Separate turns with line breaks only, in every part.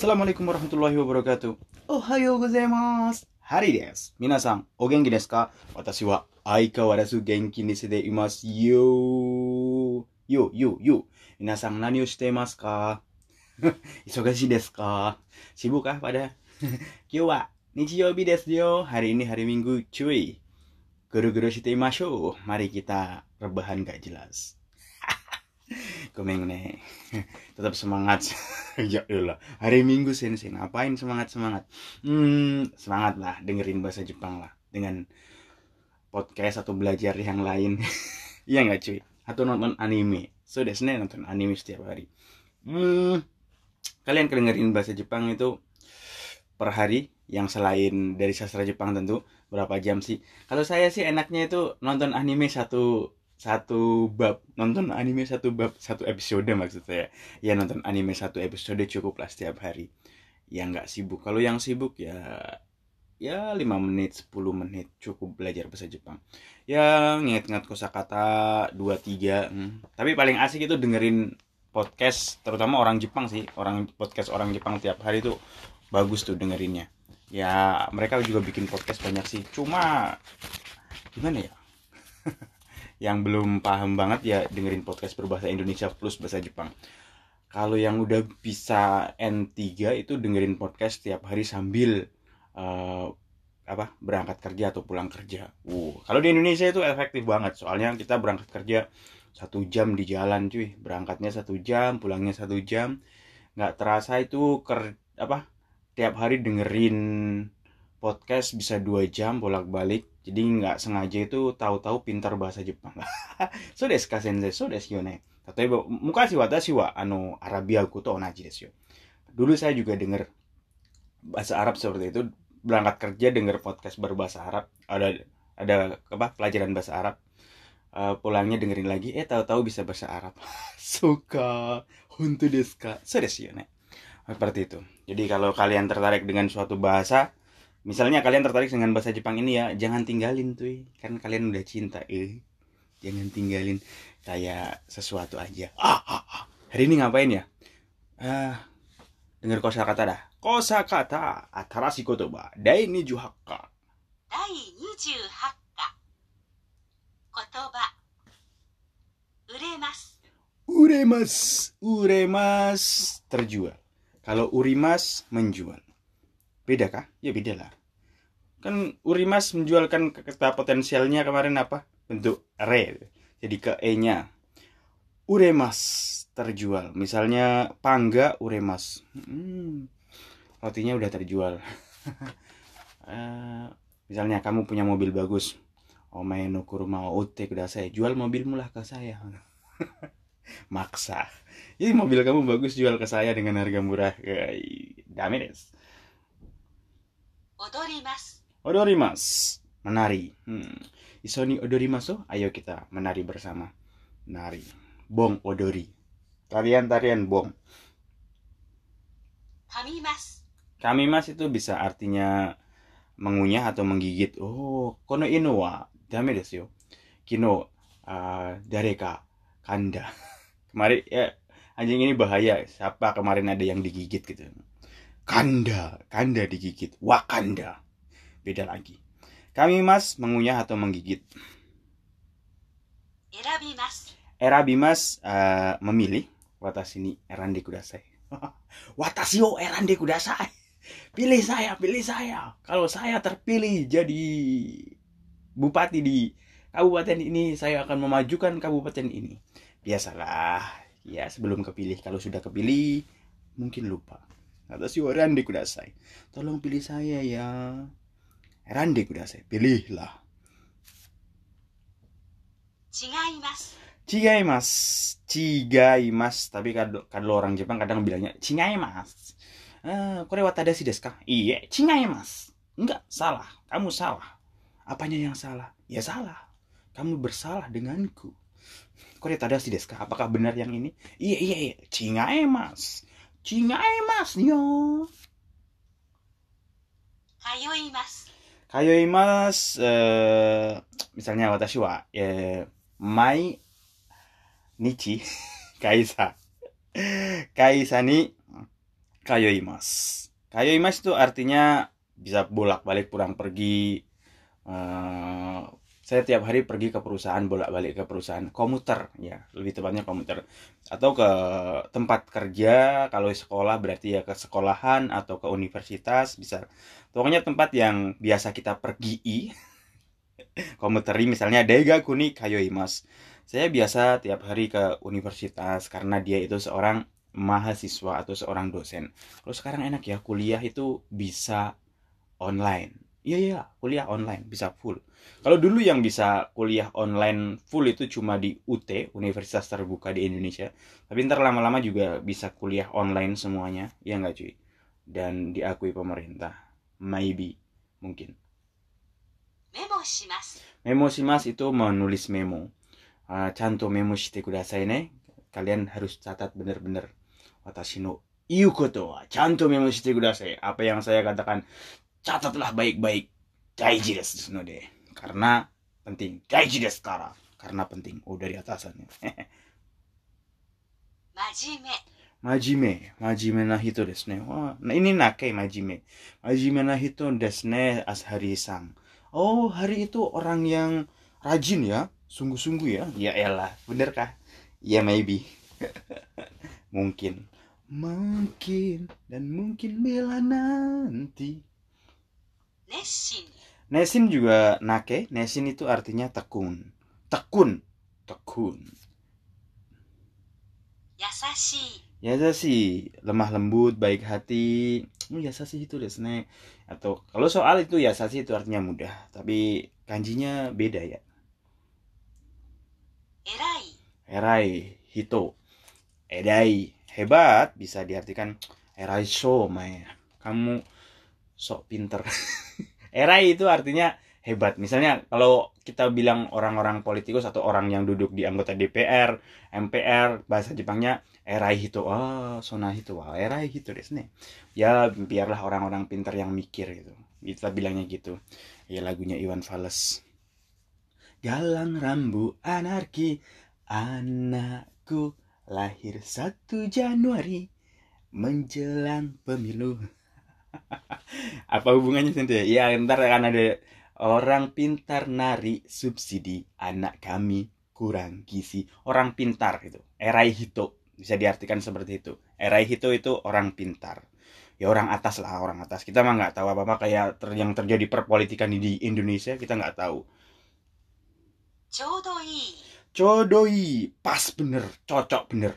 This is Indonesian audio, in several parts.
Assalamualaikum warahmatullahi wabarakatuh. Ohayo gozaimasu. Hari desu. Minasan, o genki desu ka? Watashi wa aikawarazu genki ni shite imasu yo. Yo, yo, yo. Minasan, nani o shite imasu ka? Isogashi desu ka? Sibuk kah pada? Kyo wa nichiyobi desu yo. Hari ini hari Minggu, cuy. Guru-guru shite imashou. Mari kita rebahan gak jelas. Komeng nih. Tetap semangat. ya Allah. Hari Minggu sensei ngapain semangat semangat? Hmm, semangat lah dengerin bahasa Jepang lah dengan podcast atau belajar yang lain. Iya nggak cuy? Atau nonton anime. So desne nonton anime setiap hari. Hmm, kalian dengerin bahasa Jepang itu per hari yang selain dari sastra Jepang tentu berapa jam sih? Kalau saya sih enaknya itu nonton anime satu satu bab nonton anime satu bab satu episode maksud saya ya nonton anime satu episode cukup lah setiap hari. Ya nggak sibuk. Kalau yang sibuk ya ya 5 menit 10 menit cukup belajar bahasa Jepang. Ya nginget-nginget kosakata 2 3 hmm. tapi paling asik itu dengerin podcast terutama orang Jepang sih. Orang podcast orang Jepang tiap hari itu bagus tuh dengerinnya. Ya mereka juga bikin podcast banyak sih. Cuma gimana ya yang belum paham banget ya dengerin podcast berbahasa Indonesia plus bahasa Jepang. Kalau yang udah bisa N3 itu dengerin podcast setiap hari sambil uh, apa berangkat kerja atau pulang kerja. Uh, kalau di Indonesia itu efektif banget soalnya kita berangkat kerja satu jam di jalan cuy berangkatnya satu jam pulangnya satu jam nggak terasa itu ker apa tiap hari dengerin podcast bisa dua jam bolak-balik jadi nggak sengaja itu tahu-tahu pintar bahasa Jepang. So desu ka sensei so desu yo ne tateba mukashi watashi wa ano Arabia to onaji desu dulu saya juga dengar bahasa Arab seperti itu. Berangkat kerja dengar podcast berbahasa Arab. Ada ada apa pelajaran bahasa Arab. Uh, pulangnya dengerin lagi eh tahu-tahu bisa bahasa Arab. Suka. Honto desu ka? So desu ne seperti itu. Jadi kalau kalian tertarik dengan suatu bahasa misalnya kalian tertarik dengan bahasa Jepang ini ya jangan tinggalin tuh kan kalian udah cinta eh. Jangan tinggalin kayak sesuatu aja. Ah, ah, ah. hari ini ngapain ya? Ah dengar kosa kata dah. Kosa kata atarasi kotoba dai ni juhaka
dai ni juhaka kotoba. Uremas.
Uremas uremas. Terjual. Kalau urimas menjual Beda kah? Ya beda lah. Kan Urimas menjualkan kata potensialnya kemarin apa? Bentuk re. Jadi ke E-nya. Uremas terjual. Misalnya Pangga Uremas. Hmm, rotinya udah terjual. uh, misalnya kamu punya mobil bagus. Omae no kuruma ute saya Jual mobilmu lah ke saya. Maksa. Jadi mobil kamu bagus jual ke saya dengan harga murah. Dame des.
Odorimas.
Odorimas. Menari. Hmm. Isoni odorimasu. Ayo kita menari bersama. Nari. Bong odori. Tarian-tarian bong.
Kamimas.
Kamimas itu bisa artinya mengunyah atau menggigit. Oh, kono ino wa dame desu yo. Kino uh, dareka kanda. Kemarin ya anjing ini bahaya. Siapa kemarin ada yang digigit gitu. Kanda, Kanda digigit, Wakanda. Beda lagi. Kami mas mengunyah atau menggigit.
Erabimas.
Erabimas uh, memilih. Watashi ni erande kudasai. Watashi o erande kudasai. Pilih saya, pilih saya. Kalau saya terpilih jadi bupati di kabupaten ini, saya akan memajukan kabupaten ini. Biasalah, ya sebelum kepilih. Kalau sudah kepilih, mungkin lupa. Watashi wa rande kudasai. Tolong pilih saya ya. Rande kudasai. Pilihlah.
Chigaimasu.
Chigaimasu. Chigaimasu. Tapi kalau, kalau orang Jepang kadang bilangnya chigaimasu. Eh, kore wa tadashi desu ka? Iya, chigaimasu. Enggak, salah. Kamu salah. Apanya yang salah? Ya salah. Kamu bersalah denganku. Kore tadashi desu ka? Apakah benar yang ini? Iya, iya, iya. Chigaimasu. 違いますよ。
通います。
通います。えー misalnya 私は、えー毎日、会社、会社に通 kayoimas. Kayoimas itu artinya bisa bolak-balik pulang pergi. Uh, saya tiap hari pergi ke perusahaan bolak-balik ke perusahaan. Komuter ya. Lebih tepatnya komuter. Atau ke tempat kerja kalau sekolah berarti ya ke sekolahan atau ke universitas bisa. Pokoknya tempat yang biasa kita pergi komuteri misalnya dega kuni kayoimas saya biasa tiap hari ke universitas karena dia itu seorang mahasiswa atau seorang dosen. Kalau sekarang enak ya kuliah itu bisa online iya iya kuliah online bisa full kalau dulu yang bisa kuliah online full itu cuma di UT, Universitas Terbuka di Indonesia. Tapi ntar lama-lama juga bisa kuliah online semuanya, ya nggak cuy? Dan diakui pemerintah, maybe, mungkin.
Memo shimasu.
Memo shimas itu menulis memo. Uh, canto memo shite kudasai ne. Kalian harus catat bener-bener. Watashi no iu koto wa canto memo shite kudasai. Apa yang saya katakan, catatlah baik-baik. Daiji desu no de karena penting. Gaji desu kara karena penting. Oh dari atasannya.
Majime.
Majime. Majime na hito desu ne. Wah nah ini nake majime. Majime na hito desu ne ashari sang oh hari itu orang yang rajin ya. Sungguh-sungguh ya. Ya elah. Bener kah? Ya maybe. Mungkin. Mungkin. Dan mungkin bila nanti
neshin
Nesin juga nake. Nesin itu artinya tekun. Tekun. Tekun.
yasashi
Yasashi, lemah lembut, baik hati. Oh, yasashi itu desne. Atau kalau soal itu yasashi itu artinya mudah, tapi kanjinya beda ya.
erai
Erai, hito. Edai, hebat bisa diartikan erai so, mae. Kamu sok pinter. Erai itu artinya hebat. Misalnya kalau kita bilang orang-orang politikus atau orang yang duduk di anggota DPR, MPR, bahasa Jepangnya erai hito. Ah, sona hito. Wah, erai desu ne. Ya, biarlah orang-orang pintar yang mikir gitu. Kita bilangnya gitu. Ya lagunya Iwan Fals. Galang rambu anarki anakku lahir 1 Januari menjelang pemilu. Apa hubungannya sendiri? Ya, ntar akan ada orang pintar nari subsidi anak kami kurang gizi. Orang pintar itu. Erai hito bisa diartikan seperti itu. Erai hito itu orang pintar. Ya orang atas lah, orang atas. Kita mah nggak tahu apa-apa kayak ter yang terjadi perpolitikan di Indonesia kita nggak tahu.
chodoi
Codoi, pas bener, cocok bener.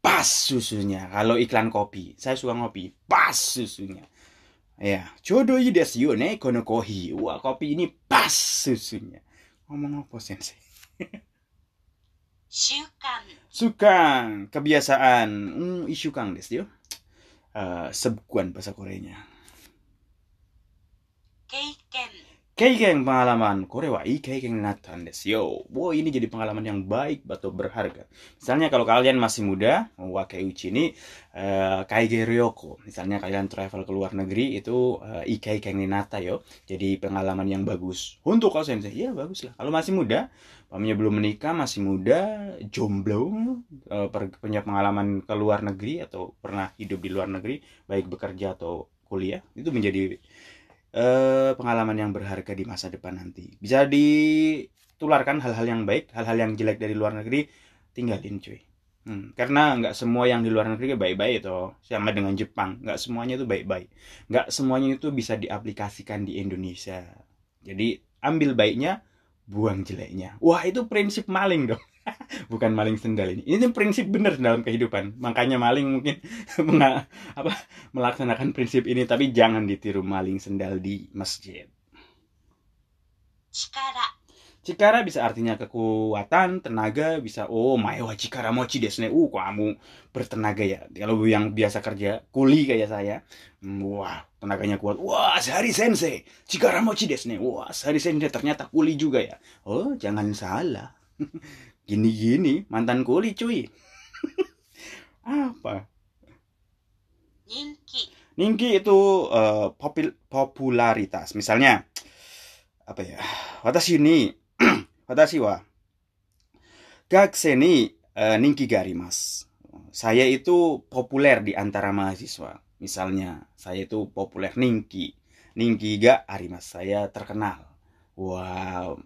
Pas susunya. Kalau iklan kopi, saya suka ngopi. Pas susunya. Ya, codoi desu yo ne kono kohi. Wah, kopi ini pas susunya. Ngomong apa sensei?
shukan
Sukan, kebiasaan. Hmm, isukang desu yo. Uh, sebukuan bahasa Koreanya.
keiken
Keigen pengalaman. Kore wa ii keigen natan desu yo. Wow, ini jadi pengalaman yang baik atau berharga. Misalnya kalau kalian masih muda, wa uchi ini uh, kaige ryoko. Misalnya kalian travel ke luar negeri itu uh, ikai keng nata yo. Jadi pengalaman yang bagus. Untuk kau sensei, iya bagus lah. Kalau masih muda, pamnya belum menikah, masih muda, jomblo, uh, punya pengalaman ke luar negeri atau pernah hidup di luar negeri, baik bekerja atau kuliah, itu menjadi eh, pengalaman yang berharga di masa depan nanti. Bisa ditularkan hal-hal yang baik, hal-hal yang jelek dari luar negeri, tinggalin cuy. Hmm, karena nggak semua yang di luar negeri baik-baik itu sama dengan Jepang nggak semuanya itu baik-baik. Nggak semuanya itu bisa diaplikasikan di Indonesia. Jadi ambil baiknya buang jeleknya. Wah itu prinsip maling dong bukan maling sendal ini ini prinsip benar dalam kehidupan makanya maling mungkin apa melaksanakan prinsip ini tapi jangan ditiru maling sendal di masjid
chikara
Cikara bisa artinya kekuatan, tenaga, bisa oh wa cikara mochi desu ne. Uh, kamu bertenaga ya. Kalau yang biasa kerja kuli kayak saya, hmm, wah, tenaganya kuat. Wah, sehari sensei, cikara mochi desu ne. Wah, sehari sensei ternyata kuli juga ya. Oh, jangan salah. Gini-gini, mantan kuli cuy. Apa?
ninki
Ningki itu eh, popil- popularitas. Misalnya apa ya? Watashi ni watashi wa gakusei ni eh, ninki ga arimasu. Saya itu populer di antara mahasiswa. Misalnya, saya itu populer Ningki. Ningki ga arimas. Saya terkenal. Wow.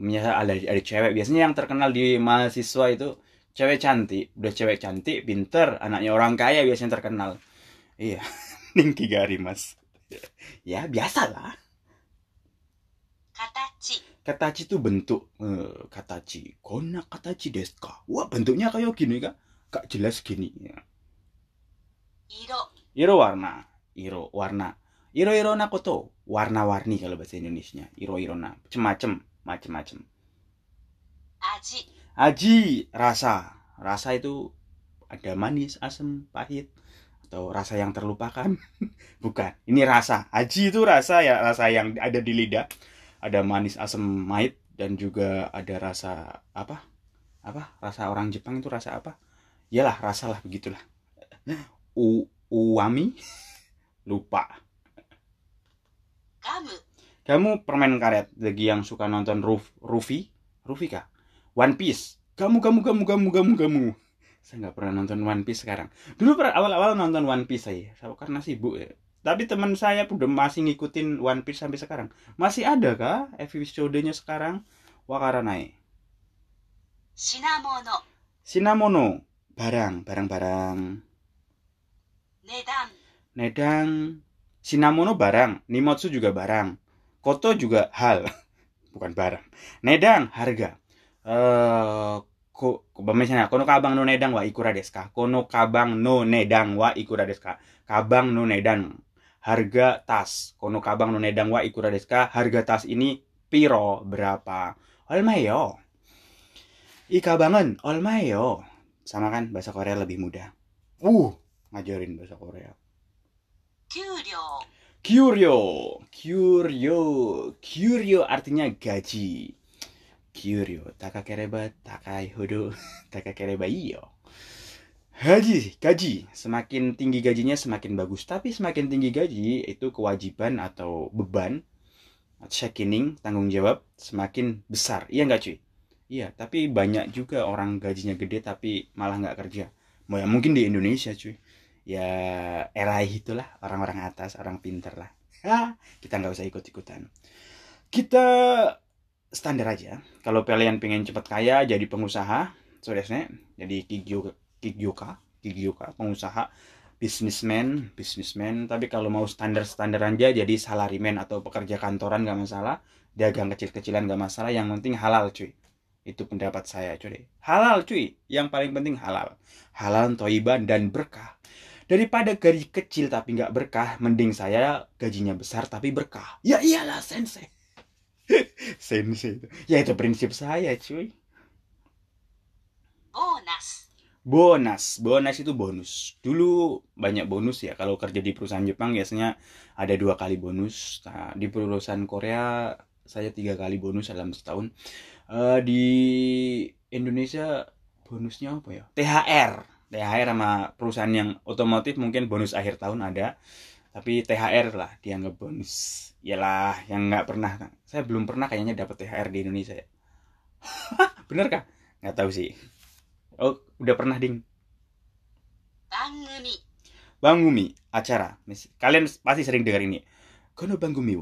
Misalnya ada, ada cewek. Biasanya yang terkenal di mahasiswa itu cewek cantik. Udah cewek cantik, pinter. Anaknya orang kaya biasanya terkenal. Iya. Ningki ga arimas. ya, biasalah.
形
Katachi itu bentuk eh, katachi. Kona katachi desu ka? Wah, bentuknya kayak gini kak? Kak jelas gini. Ya.
色
Iro warna. Iro warna. Iro iro na koto. Warna-warni kalau bahasa Indonesia. Iro iro na. Macem-macem. Macem-macem
macam-macam
aji. Aji rasa. Rasa itu ada manis asam pahit atau rasa yang terlupakan? Bukan. Ini rasa. Aji itu rasa ya rasa yang ada di lidah. Ada manis asam pahit dan juga ada rasa apa? Apa? Rasa orang Jepang itu rasa apa? Yalah, rasalah begitulah. U uami? Lupa.
Kamu
kamu permen karet lagi yang suka nonton Ruf, Rufi, Rufi kah? One Piece. Kamu, kamu, kamu, kamu, kamu, kamu. Saya nggak pernah nonton One Piece sekarang. Dulu pernah awal-awal nonton One Piece saya, karena sibuk ya. Tapi teman saya udah masih ngikutin One Piece sampai sekarang. Masih ada kah episode-nya sekarang? Wakaranai.
Ya? Sinamono.
Sinamono. Barang, barang-barang.
Nedang.
Nedang. Sinamono barang. Nimotsu juga barang. Koto juga hal, bukan barang. Nedang harga. Eh, ko, misalnya kono kabang no nedang wa ikura desu? Kono kabang no nedang wa ikura desu ka? Kabang no nedang. Harga tas. Kono kabang no nedang wa ikura desu? Harga tas ini piro berapa? Olmayo. Ikabangan, olmayo. Sama kan bahasa Korea lebih mudah. Uh, ngajarin bahasa Korea.
給料
Curio, curio, curio artinya gaji. Curio, takakereba takai hodo, takakereba iyo. Haji, gaji. Semakin tinggi gajinya semakin bagus. Tapi semakin tinggi gaji itu kewajiban atau beban, checking, tanggung jawab semakin besar. Iya nggak cuy? Iya, tapi banyak juga orang gajinya gede tapi malah nggak kerja. Mau ya mungkin di Indonesia cuy ya era itulah orang-orang atas orang pinter lah. Ya kita nggak usah ikut-ikutan. Kita standar aja. Kalau kalian pengen cepat kaya jadi pengusaha sodesne jadi kigyo kigyoka kigyoka pengusaha businessman businessman. Tapi kalau mau standar-standar aja jadi salaryman atau pekerja kantoran nggak masalah. Dagang kecil-kecilan nggak masalah. Yang penting halal cuy. Itu pendapat saya cuy. Halal cuy. Yang paling penting halal. Halal toiban dan berkah Daripada gaji kecil tapi nggak berkah, mending saya gajinya besar tapi berkah. Ya iyalah sensei. sensei itu. Ya itu prinsip saya cuy.
Bonus.
Bonus. Bonus itu bonus. Dulu banyak bonus ya. Kalau kerja di perusahaan Jepang biasanya ada dua kali bonus. Nah, di perusahaan Korea saya tiga kali bonus dalam setahun. Uh, di Indonesia bonusnya apa ya? THR THR sama perusahaan yang otomotif mungkin bonus akhir tahun ada tapi THR lah dianggap bonus. Ialah yang nggak pernah saya belum pernah kayaknya dapat THR di Indonesia. Ya bener kah? Nggak tahu sih. Oh udah pernah ding?
Bang Gumi
Bang Gumi acara kalian pasti sering dengar ini. Kono Bang Gumi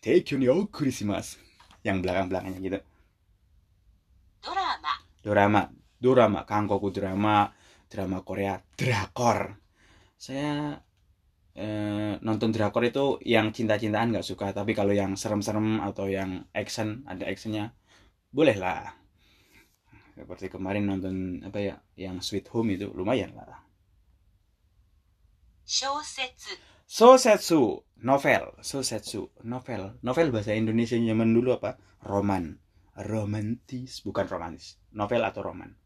take you new Christmas yang belakang belakangnya gitu.
Drama
drama drama kangkoku drama drama Korea drakor. Saya eh, nonton drakor itu yang cinta-cintaan nggak suka tapi kalau yang serem-serem atau yang action ada actionnya boleh lah seperti kemarin nonton apa ya yang Sweet Home itu lumayan lah.
小説
Sosetsu novel. Sosetsu novel. Novel bahasa Indonesia zaman dulu apa? Roman. Romantis bukan romantis. Novel atau roman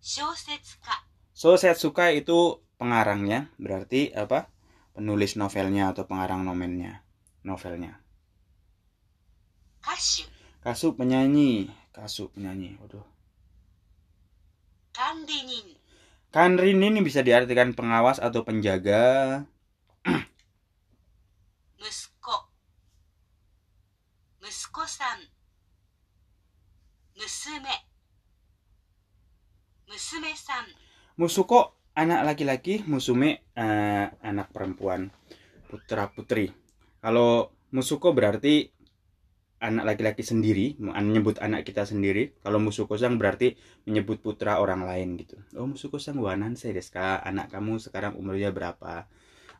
Shosetsuka.
Shosetsuka itu pengarangnya, berarti apa? Penulis novelnya atau pengarang nomennya, novelnya.
Kasu.
Kasu penyanyi, Kasu penyanyi. Waduh.
Kanrinin.
Kanrinin ini bisa diartikan pengawas atau penjaga.
Musko. Musko-san. Musume musume-san.
Musuko anak laki-laki, musume uh, anak perempuan, putra putri. Kalau musuko berarti anak laki-laki sendiri, menyebut anak kita sendiri. Kalau musuko sang berarti menyebut putra orang lain gitu. Oh musuko sang wanan saya deska, anak kamu sekarang umurnya berapa?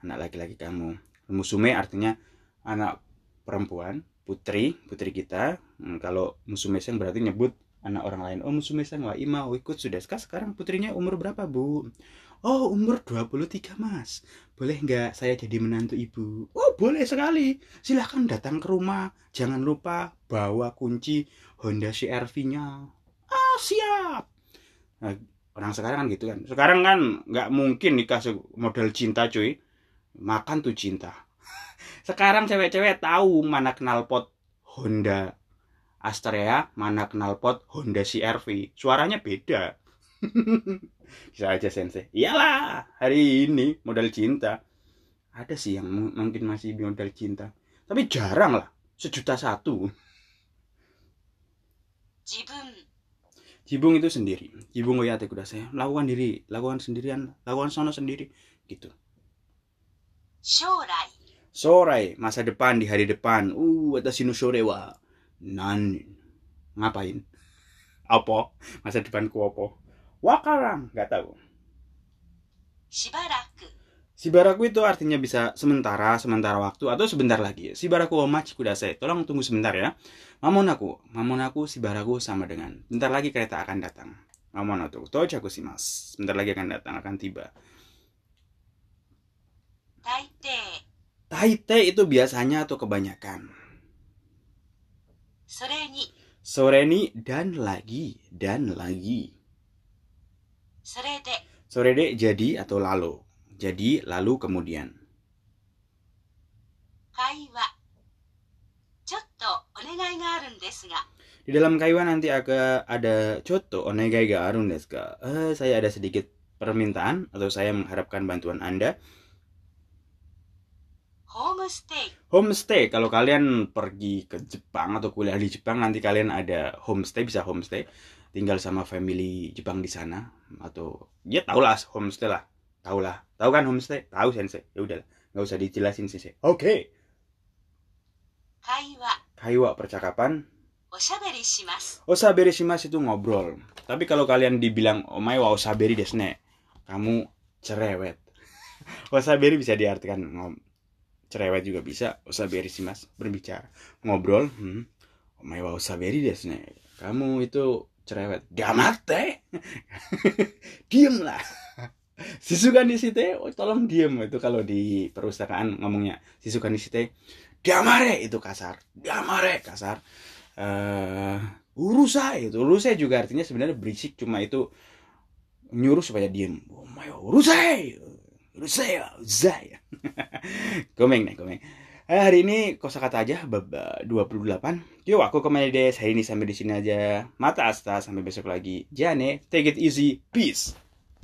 Anak laki-laki kamu. Musume artinya anak perempuan, putri, putri kita. Hmm, kalau musume sang berarti menyebut anak orang lain oh musume sang wa ima oh, ikut sudah. Sekarang putrinya umur berapa bu? Oh umur 23 mas. Boleh nggak saya jadi menantu ibu? Oh boleh sekali. Silahkan datang ke rumah. Jangan lupa bawa kunci Honda CRV nya ah siap. Nah, orang sekarang kan gitu kan. Sekarang kan nggak mungkin nikah model cinta cuy. Makan tuh cinta. Sekarang cewek-cewek tahu mana knalpot Honda Astrea mana knalpot Honda CR-V. Suaranya beda. Bisa aja sensei. Iyalah, hari ini modal cinta. Ada sih yang mungkin masih modal cinta. Tapi jarang lah, sejuta satu.
Jibung.
Jibung itu sendiri. Jibung goyate kuda saya. Lakukan diri, lakukan sendirian, lakukan sono sendiri. Gitu.
Shorai.
Sorai, masa depan di hari depan. Uh, atas sinu wa nan. Ngapain? Apa? Masa depanku apa? Wakarang. Nggak tahu.
Sibaraku.
Sibaraku itu artinya bisa sementara sementara waktu atau sebentar lagi. Shibaraku omachi machi kudasai. Tolong tunggu sebentar ya. Mamon aku mamon aku sibaraku sama dengan. Bentar lagi kereta akan datang. Mamon aku tochaku mas bentar lagi akan datang akan tiba.
Taite.
Taite itu biasanya atau kebanyakan. Sereni. Soreni dan lagi dan lagi. Sorede, Sorede jadi atau lalu. Jadi lalu kemudian.
Kaiwa. Chotto onegai ga arun desu ga.
Di dalam kaiwa nanti agak ada chotto onegai ga arun desu ga. Eh, saya ada sedikit permintaan atau saya mengharapkan bantuan Anda
Homestay.
Homestay. Kalau kalian pergi ke Jepang atau kuliah di Jepang, nanti kalian ada homestay, bisa homestay. Tinggal sama family Jepang di sana atau ya tau lah homestay lah. Tau lah. tau kan homestay? tau sensei. Ya udah Nggak usah dijelasin sensei. Oke.
Okay. Kaiwa.
Kaiwa percakapan.
Osaberi shimasu.
Osaberi shimas itu ngobrol. Tapi kalau kalian dibilang omae wa osaberi desne, kamu cerewet. osaberi bisa diartikan ngobrol cerewet juga bisa. Osaberi shimasu berbicara, ngobrol. Hmm. Omae wa osaberi desu ne. Kamu itu cerewet. Damate. diem lah. Sisukan di situ, oh, tolong diem itu kalau di perusahaan ngomongnya. Sisukan di situ, damare itu kasar. Damare kasar eh urusai itu urusai juga artinya sebenarnya berisik cuma itu nyuruh supaya diem oh my urusai urusai urusai komeng nih komeng. Eh, hari ini kosakata aja bab eh, 28 yuk aku kembali deh hari ini sampai di sini aja. Mata asta sampai besok lagi. Jane take it easy. Peace